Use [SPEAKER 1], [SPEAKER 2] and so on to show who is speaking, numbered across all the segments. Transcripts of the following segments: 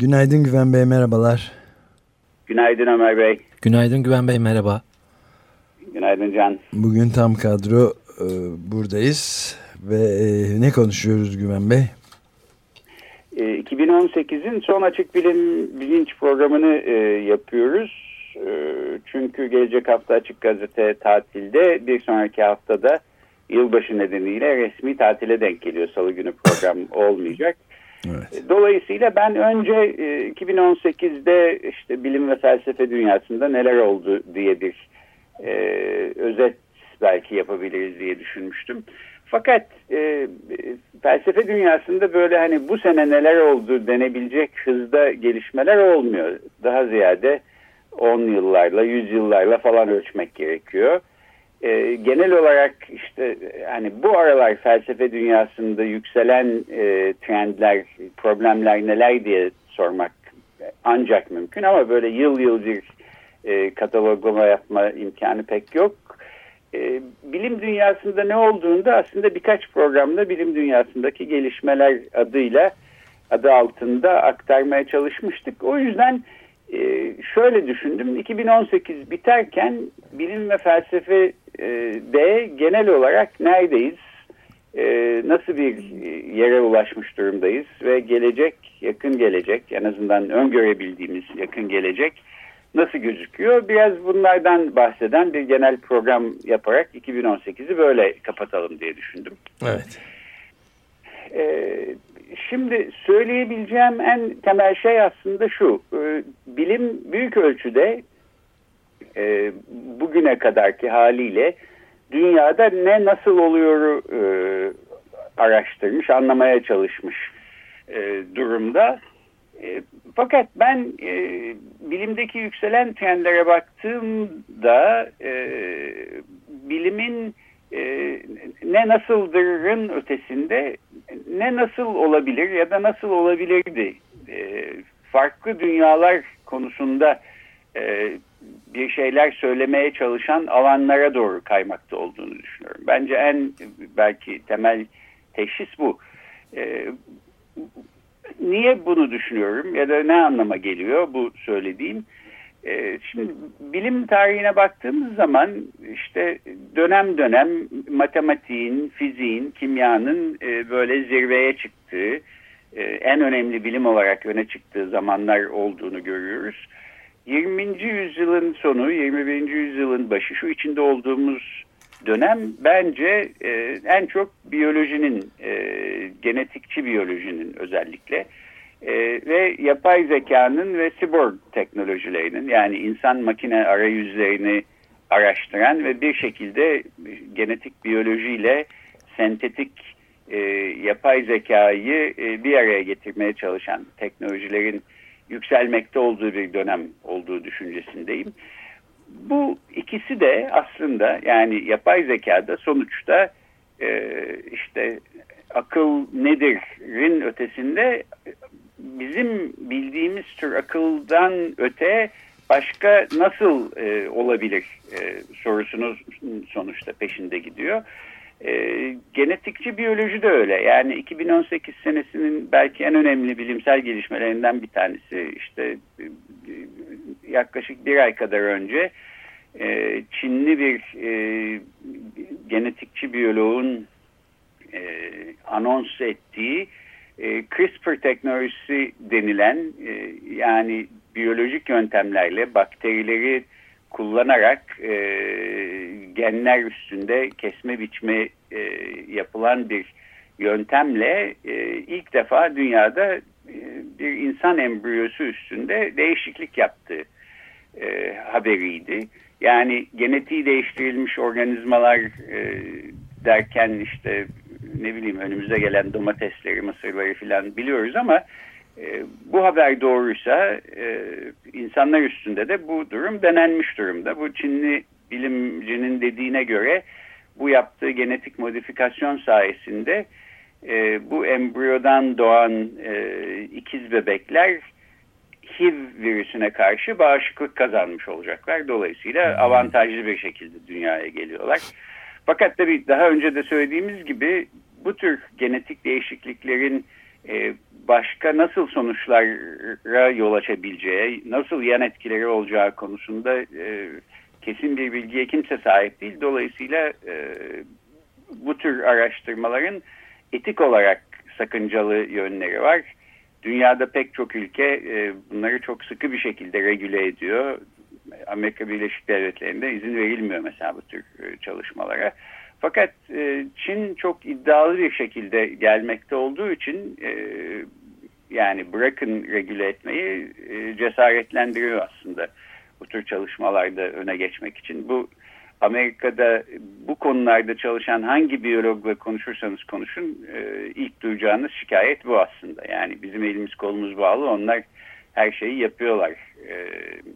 [SPEAKER 1] Günaydın Güven Bey, merhabalar.
[SPEAKER 2] Günaydın Ömer Bey.
[SPEAKER 3] Günaydın Güven Bey, merhaba.
[SPEAKER 2] Günaydın Can.
[SPEAKER 1] Bugün tam kadro e, buradayız ve e, ne konuşuyoruz Güven Bey?
[SPEAKER 2] E, 2018'in son açık bilim bilinç programını e, yapıyoruz ee, çünkü gelecek hafta Açık Gazete tatilde bir sonraki haftada yılbaşı nedeniyle resmi tatile denk geliyor. Salı günü program olmayacak. Evet. Dolayısıyla ben önce 2018'de e, işte bilim ve felsefe dünyasında neler oldu diye bir e, özet belki yapabiliriz diye düşünmüştüm. Fakat e, felsefe dünyasında böyle hani bu sene neler oldu denebilecek hızda gelişmeler olmuyor. Daha ziyade 10 yıllarla, 100 yıllarla falan ölçmek gerekiyor. E, genel olarak işte hani bu aralar felsefe dünyasında yükselen e, trendler, problemler neler diye sormak ancak mümkün ama böyle yıl yıl bir e, kataloglama yapma imkanı pek yok. E, bilim dünyasında ne olduğunda aslında birkaç programda bilim dünyasındaki gelişmeler adıyla adı altında aktarmaya çalışmıştık. O yüzden ee, şöyle düşündüm 2018 biterken bilim ve felsefe e, de genel olarak neredeyiz e, nasıl bir yere ulaşmış durumdayız ve gelecek yakın gelecek en azından öngörebildiğimiz yakın gelecek nasıl gözüküyor biraz bunlardan bahseden bir genel program yaparak 2018'i böyle kapatalım diye düşündüm.
[SPEAKER 1] Evet.
[SPEAKER 2] Ee, Şimdi söyleyebileceğim en temel şey aslında şu. E, bilim büyük ölçüde e, bugüne kadarki haliyle dünyada ne nasıl oluyor e, araştırmış, anlamaya çalışmış durumda. fakat ben bilimdeki yükselen trendlere baktığımda bilimin ne nasıldırın ötesinde ne nasıl olabilir ya da nasıl olabilirdi e, farklı dünyalar konusunda e, bir şeyler söylemeye çalışan alanlara doğru kaymakta olduğunu düşünüyorum. Bence en belki temel teşhis bu. E, niye bunu düşünüyorum ya da ne anlama geliyor bu söylediğim? Ee, şimdi bilim tarihine baktığımız zaman işte dönem dönem matematiğin, fiziğin, kimyanın e, böyle zirveye çıktığı, e, en önemli bilim olarak öne çıktığı zamanlar olduğunu görüyoruz. 20. yüzyılın sonu, 21. yüzyılın başı şu içinde olduğumuz dönem bence e, en çok biyolojinin, genetikçi biyolojinin özellikle e, ve yapay zekanın ve cyborg teknolojilerinin yani insan makine arayüzlerini araştıran ve bir şekilde genetik biyolojiyle sentetik e, yapay zekayı e, bir araya getirmeye çalışan teknolojilerin yükselmekte olduğu bir dönem olduğu düşüncesindeyim. Bu ikisi de aslında yani yapay zekada sonuçta e, işte akıl nedir'in ötesinde bizim bildiğimiz tür akıldan öte başka nasıl e, olabilir e, sorusunu sonuçta peşinde gidiyor. E, genetikçi biyoloji de öyle. Yani 2018 senesinin belki en önemli bilimsel gelişmelerinden bir tanesi işte e, yaklaşık bir ay kadar önce e, Çinli bir e, genetikçi biyoloğun e, anons ettiği e, CRISPR teknolojisi denilen e, yani biyolojik yöntemlerle bakterileri kullanarak e, genler üstünde kesme biçme e, yapılan bir yöntemle e, ilk defa dünyada e, bir insan embriyosu üstünde değişiklik yaptığı e, haberiydi. Yani genetiği değiştirilmiş organizmalar e, derken işte ne bileyim önümüze gelen domatesleri, mısırları filan biliyoruz ama e, bu haber doğruysa e, insanlar üstünde de bu durum denenmiş durumda. Bu Çinli bilimcinin dediğine göre bu yaptığı genetik modifikasyon sayesinde e, bu embriyodan doğan e, ikiz bebekler HIV virüsüne karşı bağışıklık kazanmış olacaklar. Dolayısıyla hmm. avantajlı bir şekilde dünyaya geliyorlar. Fakat tabii daha önce de söylediğimiz gibi bu tür genetik değişikliklerin e, başka nasıl sonuçlara yol açabileceği, nasıl yan etkileri olacağı konusunda e, kesin bir bilgiye kimse sahip değil. Dolayısıyla e, bu tür araştırmaların etik olarak sakıncalı yönleri var. Dünyada pek çok ülke e, bunları çok sıkı bir şekilde regüle ediyor. Amerika Birleşik Devletleri'nde izin verilmiyor mesela bu tür e, çalışmalara. Fakat e, Çin çok iddialı bir şekilde gelmekte olduğu için e, yani bırakın regüle etmeyi e, cesaretlendiriyor aslında bu tür çalışmalarda öne geçmek için. Bu Amerika'da bu konularda çalışan hangi biyologla konuşursanız konuşun e, ilk duyacağınız şikayet bu aslında. Yani bizim elimiz kolumuz bağlı onlar her şeyi yapıyorlar e,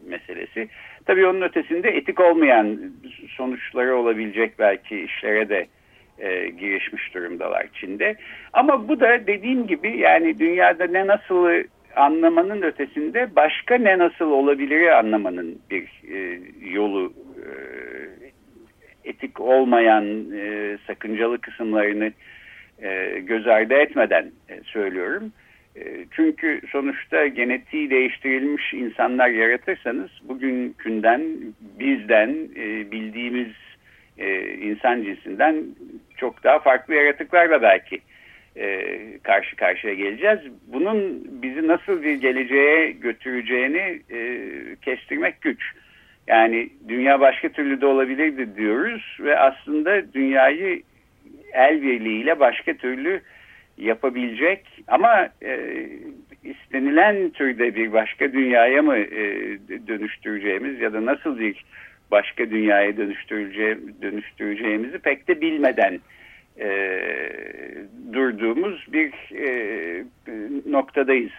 [SPEAKER 2] meselesi. Tabii onun ötesinde etik olmayan sonuçları olabilecek belki işlere de e, girişmiş durumdalar Çin'de. Ama bu da dediğim gibi yani dünyada ne nasıl anlamanın ötesinde başka ne nasıl olabilir anlamanın bir e, yolu e, etik olmayan e, sakıncalı kısımlarını e, göz ardı etmeden e, söylüyorum. E, çünkü sonuçta genetiği değiştirilmiş insanlar yaratırsanız bugünkünden bizden e, bildiğimiz e, insan cinsinden çok daha farklı yaratıklarla belki karşı karşıya geleceğiz. Bunun bizi nasıl bir geleceğe götüreceğini kestirmek güç. Yani dünya başka türlü de olabilirdi diyoruz ve aslında dünyayı el birliğiyle başka türlü yapabilecek ama e, istenilen türde bir başka dünyaya mı e, dönüştüreceğimiz ya da nasıl bir başka dünyaya dönüştüreceğim, dönüştüreceğimizi pek de bilmeden e, durduğumuz bir e, noktadayız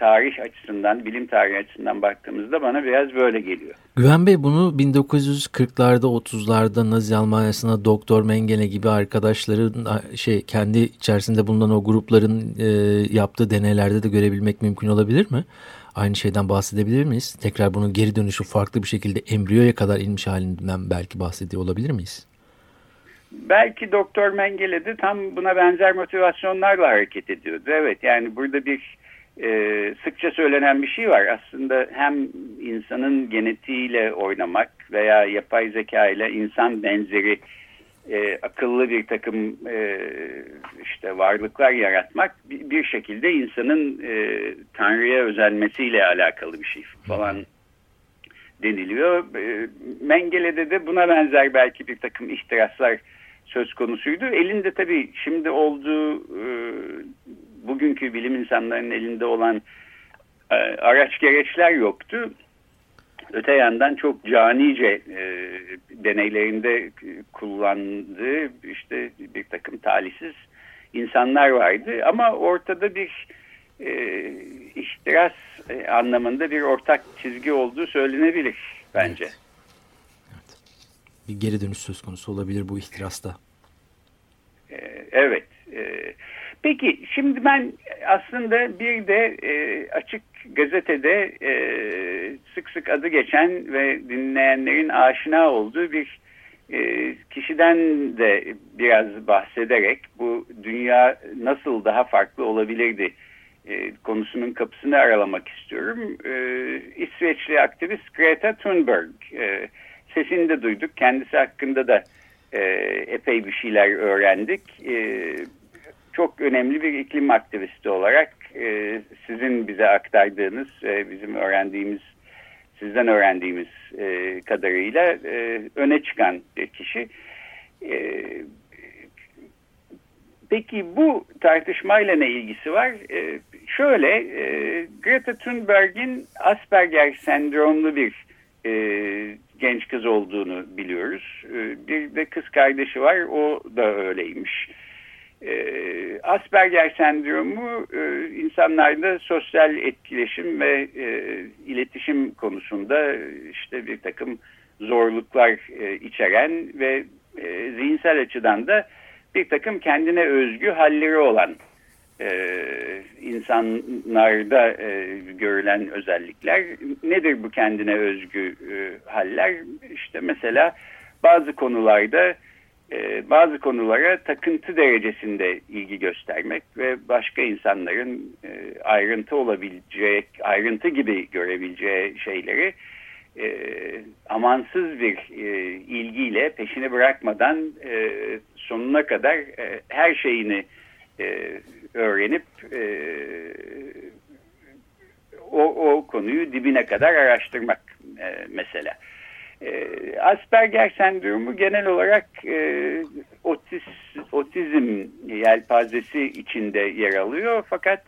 [SPEAKER 2] tarih açısından, bilim tarihi açısından baktığımızda bana biraz böyle geliyor.
[SPEAKER 3] Güven Bey bunu 1940'larda 30'larda Nazi Almanya'sında Doktor Mengele gibi arkadaşların şey kendi içerisinde bulunan o grupların e, yaptığı deneylerde de görebilmek mümkün olabilir mi? Aynı şeyden bahsedebilir miyiz? Tekrar bunun geri dönüşü farklı bir şekilde embriyoya kadar inmiş halinden belki bahsediyor olabilir miyiz?
[SPEAKER 2] Belki Doktor Mengele de tam buna benzer motivasyonlarla hareket ediyordu. Evet yani burada bir e, sıkça söylenen bir şey var. Aslında hem insanın genetiğiyle oynamak veya yapay zeka ile insan benzeri e, akıllı bir takım e, işte varlıklar yaratmak bir, bir şekilde insanın e, Tanrı'ya özenmesiyle alakalı bir şey falan deniliyor. E, Mengele'de de buna benzer belki bir takım ihtiraslar söz konusuydu. Elinde tabii şimdi olduğu e, bugünkü bilim insanlarının elinde olan e, araç gereçler yoktu. Öte yandan çok canice e, deneylerinde kullandığı işte bir takım talihsiz insanlar vardı. Ama ortada bir e, ihtiras e, anlamında bir ortak çizgi olduğu söylenebilir bence. Evet.
[SPEAKER 3] evet. Bir geri dönüş söz konusu olabilir bu ihtirasta.
[SPEAKER 2] E, evet. Evet. Peki şimdi ben aslında bir de e, açık gazetede e, sık sık adı geçen ve dinleyenlerin aşina olduğu bir e, kişiden de biraz bahsederek bu dünya nasıl daha farklı olabilirdi e, konusunun kapısını aralamak istiyorum. E, İsveçli aktivist Greta Thunberg e, sesini de duyduk. Kendisi hakkında da e, epey bir şeyler öğrendik. E, çok önemli bir iklim aktivisti olarak e, sizin bize aktardığınız, e, bizim öğrendiğimiz, sizden öğrendiğimiz e, kadarıyla e, öne çıkan bir kişi. E, peki bu tartışmayla ne ilgisi var? E, şöyle, e, Greta Thunberg'in Asperger sendromlu bir e, genç kız olduğunu biliyoruz. E, bir de kız kardeşi var, o da öyleymiş. E, Asperger sendromu e, insanlarda sosyal etkileşim ve e, iletişim konusunda işte bir takım zorluklar e, içeren ve zihinsel açıdan da bir takım kendine özgü halleri olan insanlarda görülen özellikler. Nedir bu kendine özgü haller? İşte mesela bazı konularda e, bazı konulara takıntı derecesinde ilgi göstermek ve başka insanların e, ayrıntı olabilecek, ayrıntı gibi görebileceği şeyleri e, amansız bir ilgiyle peşini bırakmadan sonuna kadar her şeyini öğrenip o, o konuyu dibine kadar araştırmak mesela. E, Asperger sendromu genel olarak e, otiz, otizm yelpazesi içinde yer alıyor. Fakat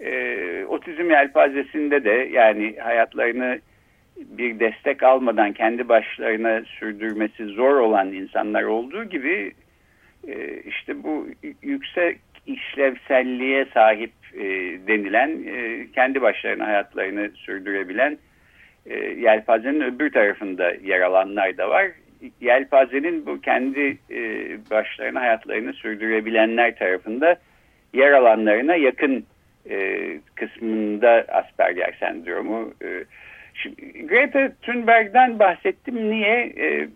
[SPEAKER 2] e, otizm yelpazesinde de yani hayatlarını bir destek almadan kendi başlarına sürdürmesi zor olan insanlar olduğu gibi e, işte bu yüksek işlevselliğe sahip e, denilen e, kendi başlarına hayatlarını sürdürebilen e, yelpazenin öbür tarafında yer alanlar da var. Yelpazenin bu kendi e, başlarına hayatlarını sürdürebilenler tarafında yer alanlarına yakın e, kısmında Asperger sendromu. E, şimdi, Greta Thunberg'den bahsettim. Niye? E,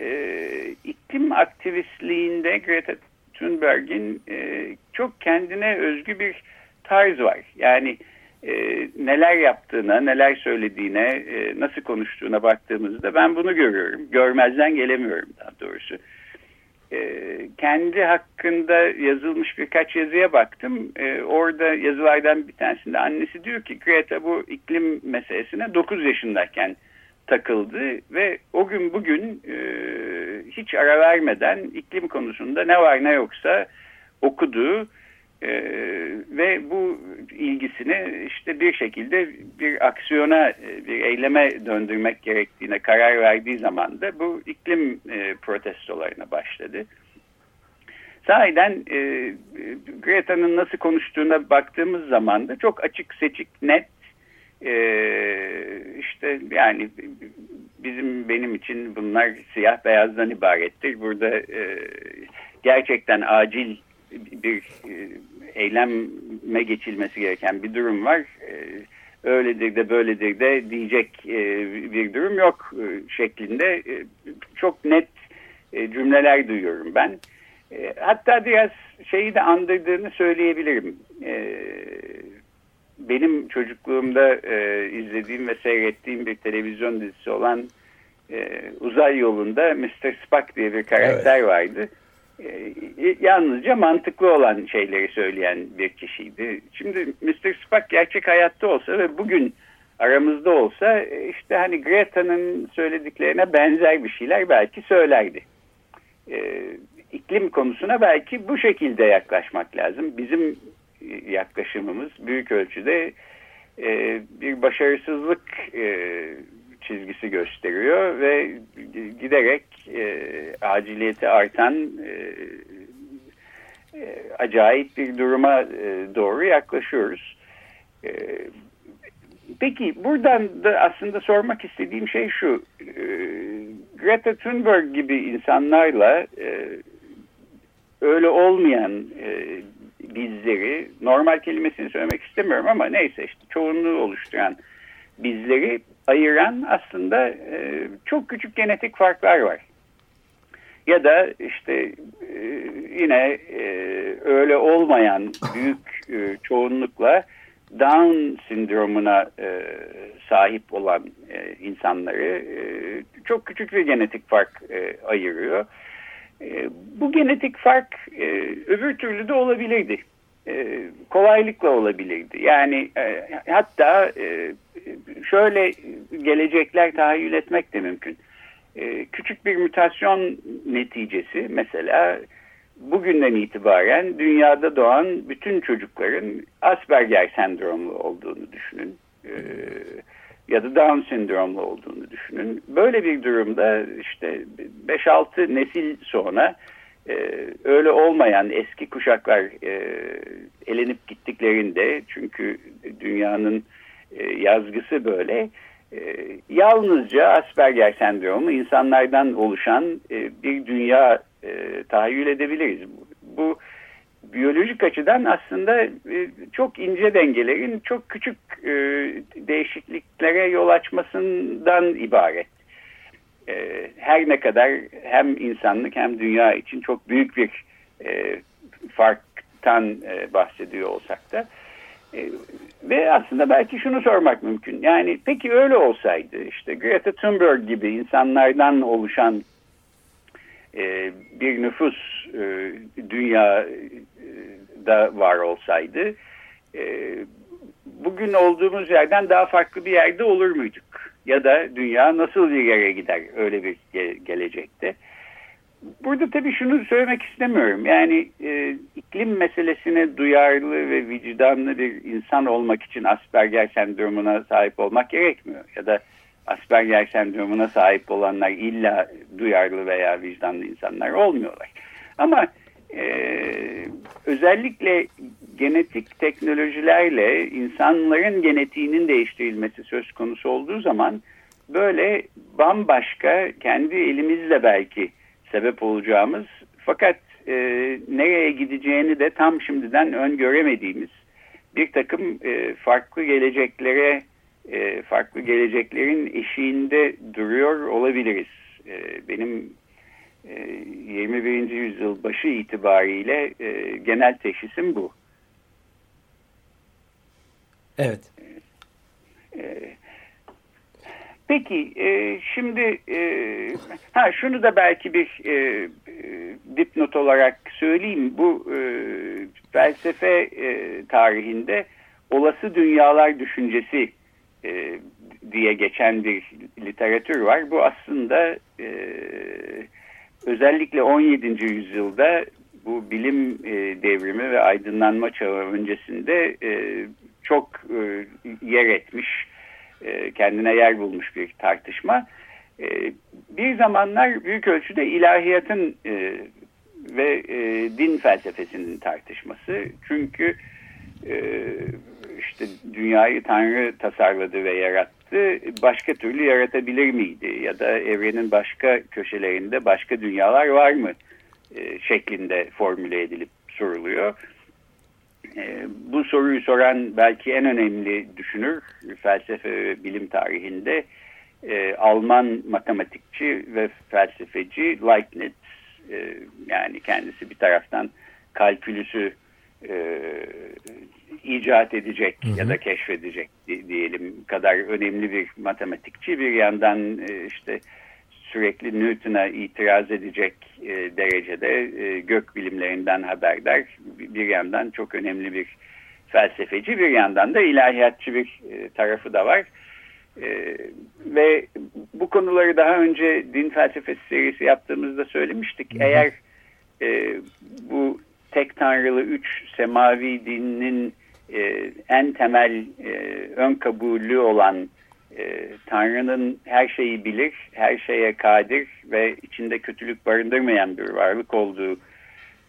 [SPEAKER 2] e, iklim aktivistliğinde Greta Thunberg'in e, çok kendine özgü bir tarz var. Yani e, neler yaptığına, neler söylediğine, e, nasıl konuştuğuna baktığımızda ben bunu görüyorum. Görmezden gelemiyorum daha doğrusu. E, kendi hakkında yazılmış birkaç yazıya baktım. E, orada yazılardan bir tanesinde annesi diyor ki Greta bu iklim meselesine 9 yaşındayken takıldı ve o gün bugün e, hiç ara vermeden iklim konusunda ne var ne yoksa okudu e, ve bu ilgisini işte bir şekilde bir aksiyona, e, bir eyleme döndürmek gerektiğine karar verdiği zaman da bu iklim e, protestolarına başladı. Sahiden e, Greta'nın nasıl konuştuğuna baktığımız zaman da çok açık seçik, net e, işte yani bizim benim için bunlar siyah beyazdan ibarettir. Burada e, gerçekten acil bir e, eyleme geçilmesi gereken bir durum var. E, öyledir de böyledir de diyecek e, bir durum yok şeklinde çok net cümleler duyuyorum ben. Hatta biraz şeyi de andırdığını söyleyebilirim. Benim çocukluğumda izlediğim ve seyrettiğim bir televizyon dizisi olan Uzay Yolunda Mr. Spock diye bir karakter evet. vardı. E, yalnızca mantıklı olan şeyleri söyleyen bir kişiydi. Şimdi Mr. Spock gerçek hayatta olsa ve bugün aramızda olsa e, işte hani Greta'nın söylediklerine benzer bir şeyler belki söylerdi. E, iklim konusuna belki bu şekilde yaklaşmak lazım. Bizim yaklaşımımız büyük ölçüde e, bir başarısızlık e, çizgisi gösteriyor ve giderek e, aciliyeti artan e, e, acayip bir duruma e, doğru yaklaşıyoruz. E, peki buradan da aslında sormak istediğim şey şu. E, Greta Thunberg gibi insanlarla e, öyle olmayan e, bizleri, normal kelimesini söylemek istemiyorum ama neyse işte çoğunluğu oluşturan bizleri ayıran aslında e, çok küçük genetik farklar var. Ya da işte e, yine e, öyle olmayan büyük çoğunlukla Down sindromuna sahip olan insanları çok küçük bir genetik fark ayırıyor. Bu genetik fark öbür türlü de olabilirdi. E, kolaylıkla olabilirdi. Yani e, hatta e, şöyle gelecekler tahayyül etmek de mümkün. E, küçük bir mutasyon neticesi mesela bugünden itibaren dünyada doğan bütün çocukların Asperger sendromlu olduğunu düşünün. E, ya da Down sendromlu olduğunu düşünün. Böyle bir durumda işte 5-6 nesil sonra e, öyle olmayan eski kuşaklar e, elenip gittiklerinde çünkü dünyanın e, yazgısı böyle e, yalnızca Asperger sendromu insanlardan oluşan e, bir dünya e, tahayyül edebiliriz. Bu, bu biyolojik açıdan aslında e, çok ince dengelerin çok küçük e, değişikliklere yol açmasından ibaret. E, her ne kadar hem insanlık hem dünya için çok büyük bir farktan bahsediyor olsak da. ve aslında belki şunu sormak mümkün. Yani peki öyle olsaydı işte Greta Thunberg gibi insanlardan oluşan bir nüfus dünya da var olsaydı e, bugün olduğumuz yerden daha farklı bir yerde olur muyduk? Ya da dünya nasıl bir yere gider öyle bir ge gelecekte? Burada tabii şunu söylemek istemiyorum. Yani e, iklim meselesine duyarlı ve vicdanlı bir insan olmak için Asperger sendromuna sahip olmak gerekmiyor. Ya da Asperger sendromuna sahip olanlar illa duyarlı veya vicdanlı insanlar olmuyorlar. Ama ee, özellikle genetik teknolojilerle insanların genetiğinin değiştirilmesi söz konusu olduğu zaman böyle bambaşka kendi elimizle belki sebep olacağımız fakat e, nereye gideceğini de tam şimdiden öngöremediğimiz bir takım e, farklı geleceklere e, farklı geleceklerin eşiğinde duruyor olabiliriz. E, benim 21. Ee, yüzyıl başı itibariyle e, genel teşhisim bu.
[SPEAKER 3] Evet.
[SPEAKER 2] Peki e, şimdi e, ha şunu da belki bir dipnot olarak söyleyeyim. Bu felsefe tarihinde olası dünyalar düşüncesi diye geçen bir literatür var. Bu aslında özellikle 17. yüzyılda bu bilim e, devrimi ve aydınlanma çağı öncesinde e, e, yer etmiş, e, kendine yer bulmuş bir tartışma. E, bir zamanlar büyük ölçüde ilahiyatın ve din felsefesinin tartışması. Çünkü işte dünyayı Tanrı tasarladı ve yarattı başka türlü yaratabilir miydi? Ya da evrenin başka köşelerinde başka dünyalar var mı? Şeklinde formüle edilip soruluyor. E, bu soruyu soran belki en önemli düşünür felsefe ve bilim tarihinde e, Alman matematikçi ve felsefeci Leibniz. E, yani kendisi bir taraftan kalkülüsü e, icat edecek hı hı. ya da keşfedecek diyelim kadar önemli bir matematikçi bir yandan e, işte sürekli Newton'a itiraz edecek e, derecede e, gök bilimlerinden haberdar bir yandan çok önemli bir felsefeci bir yandan da ilahiyatçı bir e, tarafı da var. E, ve bu konuları daha önce din felsefesi serisi yaptığımızda söylemiştik. Eğer e, bu tek tanrılı üç semavi dininin e, en temel e, ön kabulü olan e, Tanrı'nın her şeyi bilir, her şeye kadir ve içinde kötülük barındırmayan bir varlık olduğu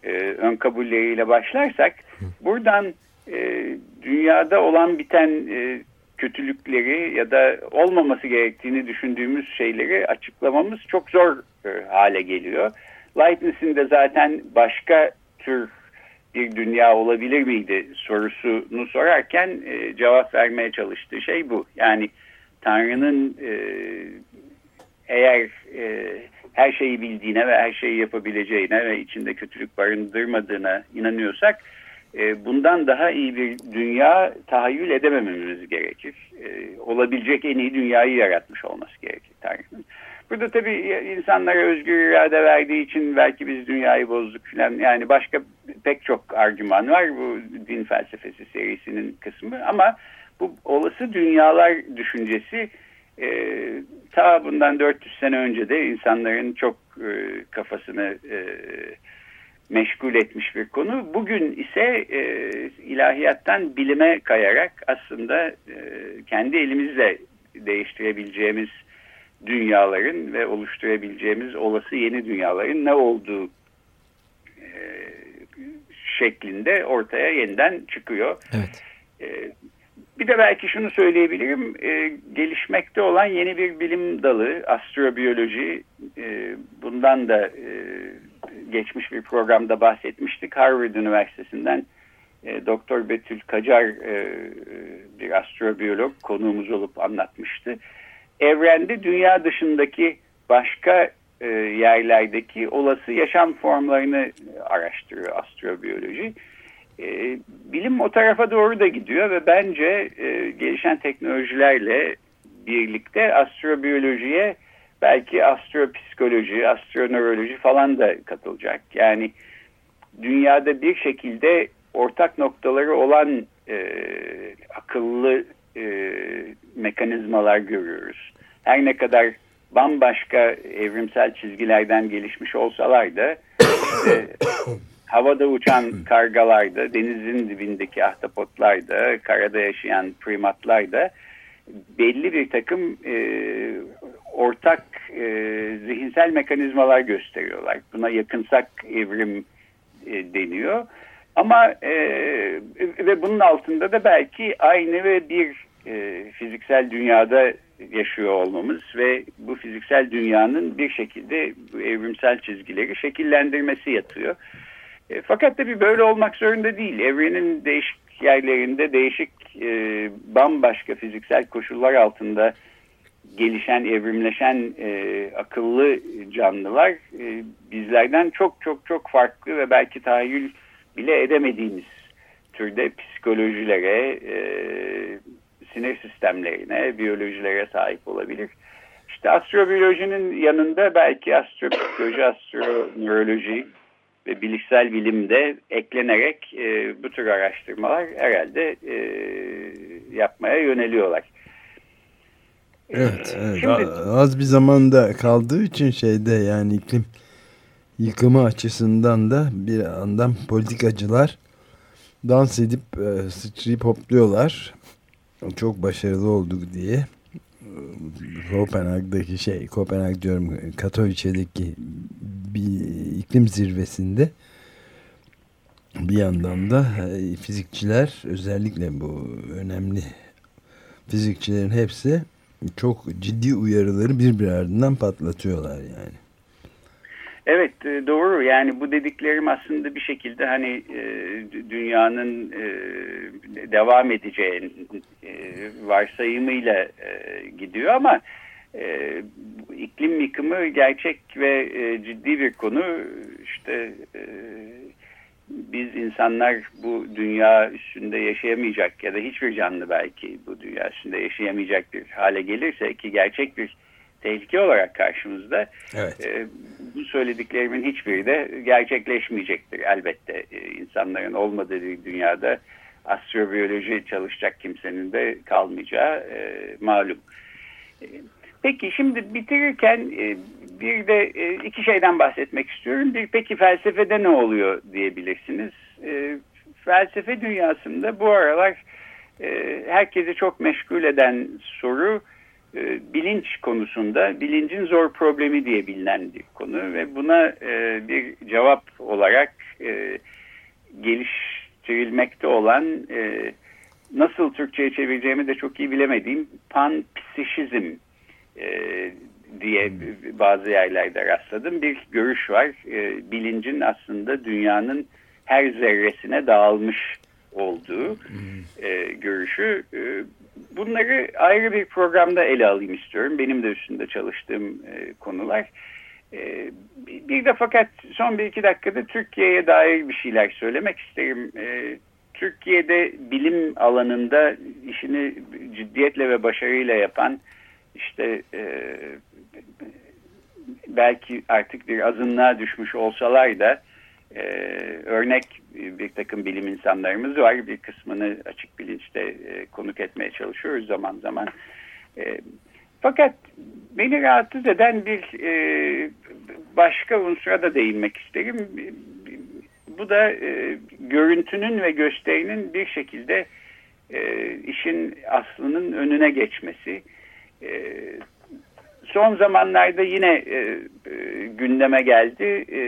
[SPEAKER 2] e, ön kabulleriyle başlarsak buradan e, dünyada olan biten e, kötülükleri ya da olmaması gerektiğini düşündüğümüz şeyleri açıklamamız çok zor e, hale geliyor. Leibniz'in de zaten başka tür bir dünya olabilir miydi sorusunu sorarken e, cevap vermeye çalıştığı şey bu. Yani Tanrı'nın e, eğer e, her şeyi bildiğine ve her şeyi yapabileceğine ve içinde kötülük barındırmadığına inanıyorsak e, bundan daha iyi bir dünya tahayyül edemememiz gerekir. E, olabilecek en iyi dünyayı yaratmış olması gerekir Tanrı'nın. Burada tabii insanlara özgür irade verdiği için belki biz dünyayı bozduk falan. Yani başka pek çok argüman var bu din felsefesi serisinin kısmı. Ama bu olası dünyalar düşüncesi e, ta bundan 400 sene önce de insanların çok e, kafasını e, meşgul etmiş bir konu. Bugün ise e, ilahiyattan bilime kayarak aslında e, kendi elimizle değiştirebileceğimiz dünyaların ve oluşturabileceğimiz olası yeni dünyaların ne olduğu şeklinde ortaya yeniden çıkıyor.
[SPEAKER 3] Evet.
[SPEAKER 2] E, bir de belki şunu söyleyebilirim, e, gelişmekte olan yeni bir bilim dalı, astrobiyoloji, e, bundan da e, geçmiş bir programda bahsetmiştik. Harvard Üniversitesi'nden e, Doktor Betül Kacar e, bir astrobiyolog konuğumuz olup anlatmıştı. Evrende dünya dışındaki başka e, yerlerdeki olası yaşam formlarını araştırıyor astrobiyoloji. E, bilim o tarafa doğru da gidiyor ve bence e, gelişen teknolojilerle birlikte astrobiyolojiye belki astropsikoloji, astronöroloji falan da katılacak. Yani dünyada bir şekilde ortak noktaları olan e, akıllı e, mekanizmalar görüyoruz. Her ne kadar bambaşka evrimsel çizgilerden gelişmiş olsalar da işte, havada uçan kargalar da, denizin dibindeki ahtapotlar da, karada yaşayan primatlar da belli bir takım e, ortak e, zihinsel mekanizmalar gösteriyorlar. Buna yakınsak evrim e, deniyor. Ama e, ve bunun altında da belki aynı ve bir e, fiziksel dünyada yaşıyor olmamız ve bu fiziksel dünyanın bir şekilde evrimsel çizgileri şekillendirmesi yatıyor. E, fakat tabii böyle olmak zorunda değil. Evrenin değişik yerlerinde değişik e, bambaşka fiziksel koşullar altında gelişen, evrimleşen e, akıllı canlılar e, bizlerden çok çok çok farklı ve belki tahayyül bile edemediğimiz türde psikolojilere, e, sinir sistemlerine, biyolojilere sahip olabilir. İşte astrobiyolojinin yanında belki astropsikoloji, astronöroloji ve bilişsel bilimde eklenerek e, bu tür araştırmalar herhalde e, yapmaya yöneliyorlar.
[SPEAKER 1] Evet, evet. Şimdi, az bir zamanda kaldığı için şeyde yani iklim yıkımı açısından da bir yandan politikacılar dans edip e, sıçrayıp hopluyorlar. Çok başarılı olduk diye. Kopenhag'daki şey, Kopenhag diyorum Katowice'deki bir iklim zirvesinde bir yandan da e, fizikçiler özellikle bu önemli fizikçilerin hepsi çok ciddi uyarıları bir ardından patlatıyorlar yani.
[SPEAKER 2] Evet e, doğru yani bu dediklerim aslında bir şekilde hani e, dünyanın e, devam edeceği varsayımıyla gidiyor ama iklim yıkımı gerçek ve ciddi bir konu işte biz insanlar bu dünya üstünde yaşayamayacak ya da hiçbir canlı belki bu dünya üstünde yaşayamayacak bir hale gelirse ki gerçek bir tehlike olarak karşımızda. Evet. E, bu söylediklerimin hiçbiri de gerçekleşmeyecektir elbette. E, insanların olmadığı bir dünyada astrobiyoloji çalışacak kimsenin de kalmayacağı e, malum. E, peki şimdi bitirirken e, bir de iki şeyden bahsetmek istiyorum. Bir peki felsefede ne oluyor diyebilirsiniz. E, felsefe dünyasında bu aralar herkesi çok meşgul eden soru bilinç konusunda bilincin zor problemi diye bilinen bir konu ve buna e, bir cevap olarak e, geliştirilmekte olan e, nasıl Türkçe'ye çevireceğimi de çok iyi bilemediğim panpsişizm e, diye bazı yerlerde rastladım. Bir görüş var. E, bilincin aslında dünyanın her zerresine dağılmış olduğu e, görüşü. E, bunları ayrı bir programda ele alayım istiyorum. Benim de üstünde çalıştığım e, konular. E, bir de fakat son bir iki dakikada Türkiye'ye dair bir şeyler söylemek isterim. E, Türkiye'de bilim alanında işini ciddiyetle ve başarıyla yapan işte e, belki artık bir azınlığa düşmüş olsalar da e, örnek bir takım bilim insanlarımız var. Bir kısmını açık bilinçte e, konuk etmeye çalışıyoruz zaman zaman. E, fakat beni rahatsız eden bir e, başka unsura da değinmek isterim. Bu da e, görüntünün ve gösterinin bir şekilde e, işin aslının önüne geçmesi. E, son zamanlarda yine e, e, gündeme geldi. E,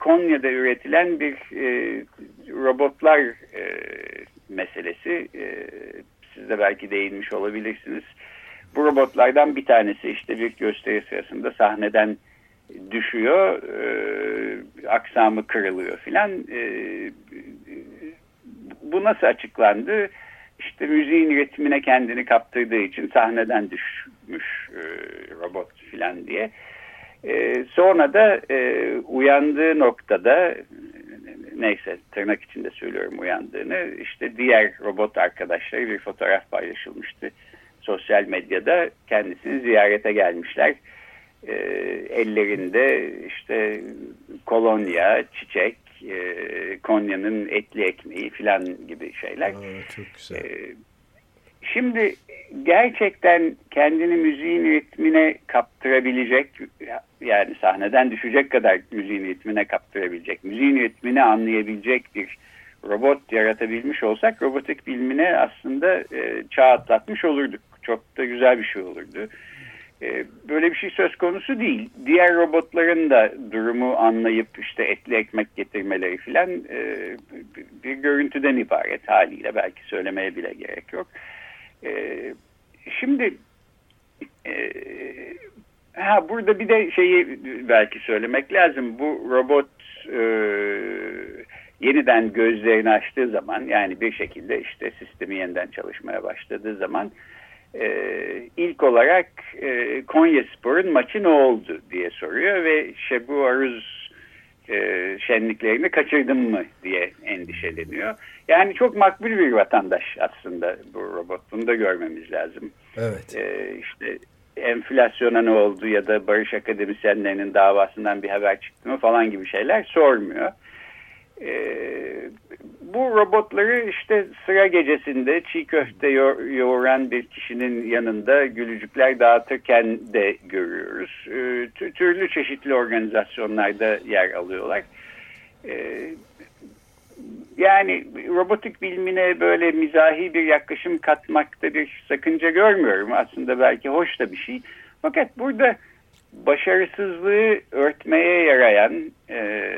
[SPEAKER 2] Konya'da üretilen bir e, robotlar e, meselesi. E, siz de belki değinmiş olabilirsiniz. Bu robotlardan bir tanesi işte bir gösteri sırasında sahneden düşüyor, e, aksamı kırılıyor filan. E, bu nasıl açıklandı? İşte müziğin ritmine kendini kaptırdığı için sahneden düşmüş e, robot filan diye. E, sonra da e, uyandığı noktada neyse tırnak içinde söylüyorum uyandığını işte diğer robot arkadaşları bir fotoğraf paylaşılmıştı sosyal medyada kendisini ziyarete gelmişler e, ellerinde işte kolonya, çiçek, e, Konya'nın etli ekmeği filan gibi şeyler.
[SPEAKER 1] Aa, çok güzel. E,
[SPEAKER 2] şimdi gerçekten kendini müziğin ritmine kaptırabilecek yani sahneden düşecek kadar müziğin ritmine kaptırabilecek, müziğin ritmini anlayabilecek bir robot yaratabilmiş olsak robotik bilimine aslında e, çağ atlatmış olurduk. Çok da güzel bir şey olurdu. E, böyle bir şey söz konusu değil. Diğer robotların da durumu anlayıp işte etli ekmek getirmeleri filan e, bir görüntüden ibaret haliyle belki söylemeye bile gerek yok. Şimdi e, ha burada bir de şeyi belki söylemek lazım. Bu robot e, yeniden gözlerini açtığı zaman yani bir şekilde işte sistemi yeniden çalışmaya başladığı zaman e, ilk olarak e, Konya Spor'un maçı ne oldu diye soruyor ve Şebu Aruz e, şenliklerini kaçırdım mı diye endişeleniyor. Yani çok makbul bir vatandaş aslında bu robot. Bunu da görmemiz lazım.
[SPEAKER 1] Evet.
[SPEAKER 2] E, işte enflasyona ne oldu ya da barış akademisyenlerinin davasından bir haber çıktı mı falan gibi şeyler sormuyor. Ee, bu robotları işte sıra gecesinde çiğ köfte yo yoğuran bir kişinin yanında gülücükler dağıtırken de görüyoruz. Ee, türlü çeşitli organizasyonlarda yer alıyorlar. Ee, yani robotik bilimine böyle mizahi bir yaklaşım katmakta bir sakınca görmüyorum. Aslında belki hoş da bir şey. Fakat burada başarısızlığı örtmeye yarayan e,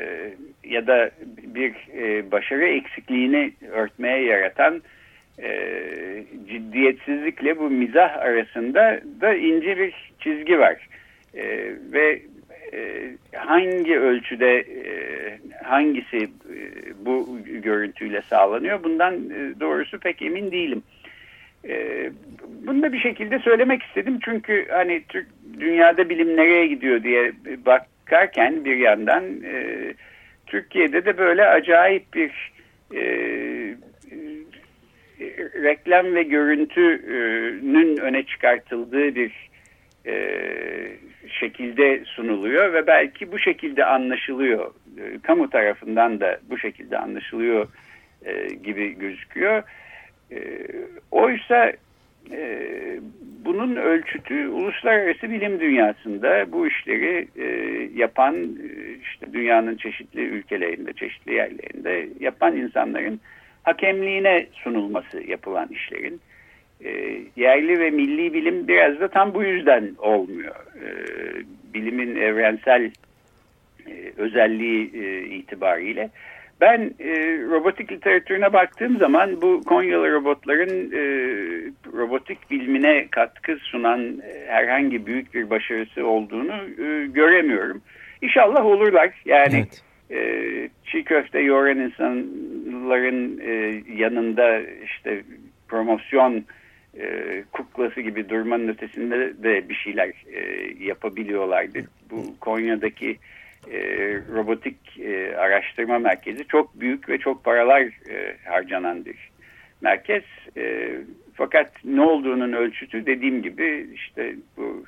[SPEAKER 2] ya da bir e, başarı eksikliğini örtmeye yaratan e, ciddiyetsizlikle bu mizah arasında da ince bir çizgi var. E, ve e, hangi ölçüde e, hangisi e, bu görüntüyle sağlanıyor bundan e, doğrusu pek emin değilim. E, bunu da bir şekilde söylemek istedim çünkü hani Türk dünyada bilim nereye gidiyor diye bakarken bir yandan e, Türkiye'de de böyle acayip bir e, e, reklam ve görüntünün öne çıkartıldığı bir e, şekilde sunuluyor ve belki bu şekilde anlaşılıyor. E, kamu tarafından da bu şekilde anlaşılıyor e, gibi gözüküyor. E, oysa e, bunun ölçütü uluslararası bilim dünyasında bu işleri e, yapan e, işte dünyanın çeşitli ülkelerinde, çeşitli yerlerinde yapan insanların hakemliğine sunulması yapılan işlerin. E, yerli ve milli bilim biraz da tam bu yüzden olmuyor. Bilimin evrensel özelliği itibariyle. Ben e, robotik literatürüne baktığım zaman bu Konyalı robotların e, robotik bilimine katkı sunan e, herhangi büyük bir başarısı olduğunu e, göremiyorum. İnşallah olurlar. Yani evet. e, çiğ köfte yoğuran insanların e, yanında işte promosyon e, kuklası gibi durmanın ötesinde de bir şeyler e, yapabiliyorlardı. Bu Konya'daki e, robotik e, araştırma merkezi çok büyük ve çok paralar e, harcanan bir merkez. E, fakat ne olduğunun ölçütü dediğim gibi işte bu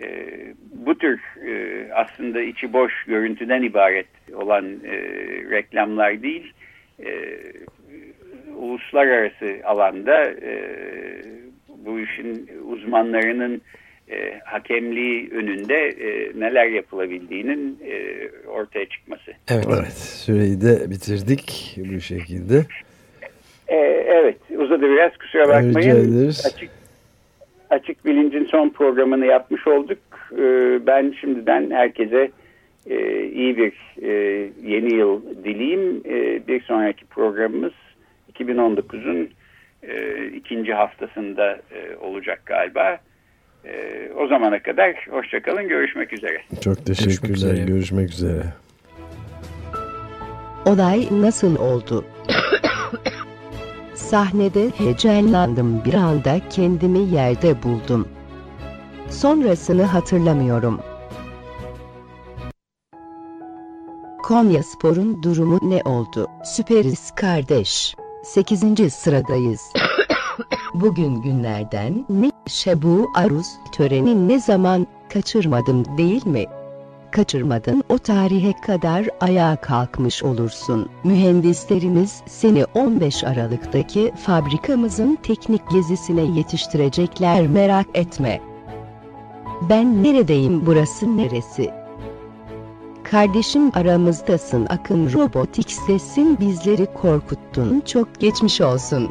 [SPEAKER 2] e, bu tür e, aslında içi boş görüntüden ibaret olan e, reklamlar değil e, uluslararası alanda e, bu işin uzmanlarının e, hakemliği önünde e, neler yapılabildiğinin e, ortaya çıkması.
[SPEAKER 1] Evet. evet, süreyi de bitirdik bu şekilde.
[SPEAKER 2] E, evet, uzadı biraz kusura bakmayın. Açık, açık Bilincin son programını yapmış olduk. E, ben şimdiden herkese e, iyi bir e, yeni yıl dileyim. E, bir sonraki programımız 2019'un e, ikinci haftasında e, olacak galiba. E, o zamana kadar hoşçakalın. Görüşmek üzere.
[SPEAKER 1] Çok teşekkürler. Görüşmek üzere. Görüşmek üzere.
[SPEAKER 4] Olay nasıl oldu? Sahnede heyecanlandım bir anda kendimi yerde buldum. Sonrasını hatırlamıyorum. Konya Spor'un durumu ne oldu? Süperiz kardeş. 8. sıradayız. Bugün günlerden ne? Şebu Aruz töreni ne zaman kaçırmadım değil mi? Kaçırmadın o tarihe kadar ayağa kalkmış olursun. Mühendislerimiz seni 15 Aralık'taki fabrikamızın teknik gezisine yetiştirecekler merak etme. Ben neredeyim burası neresi? Kardeşim aramızdasın Akın Robotik sesin bizleri korkuttun çok geçmiş olsun.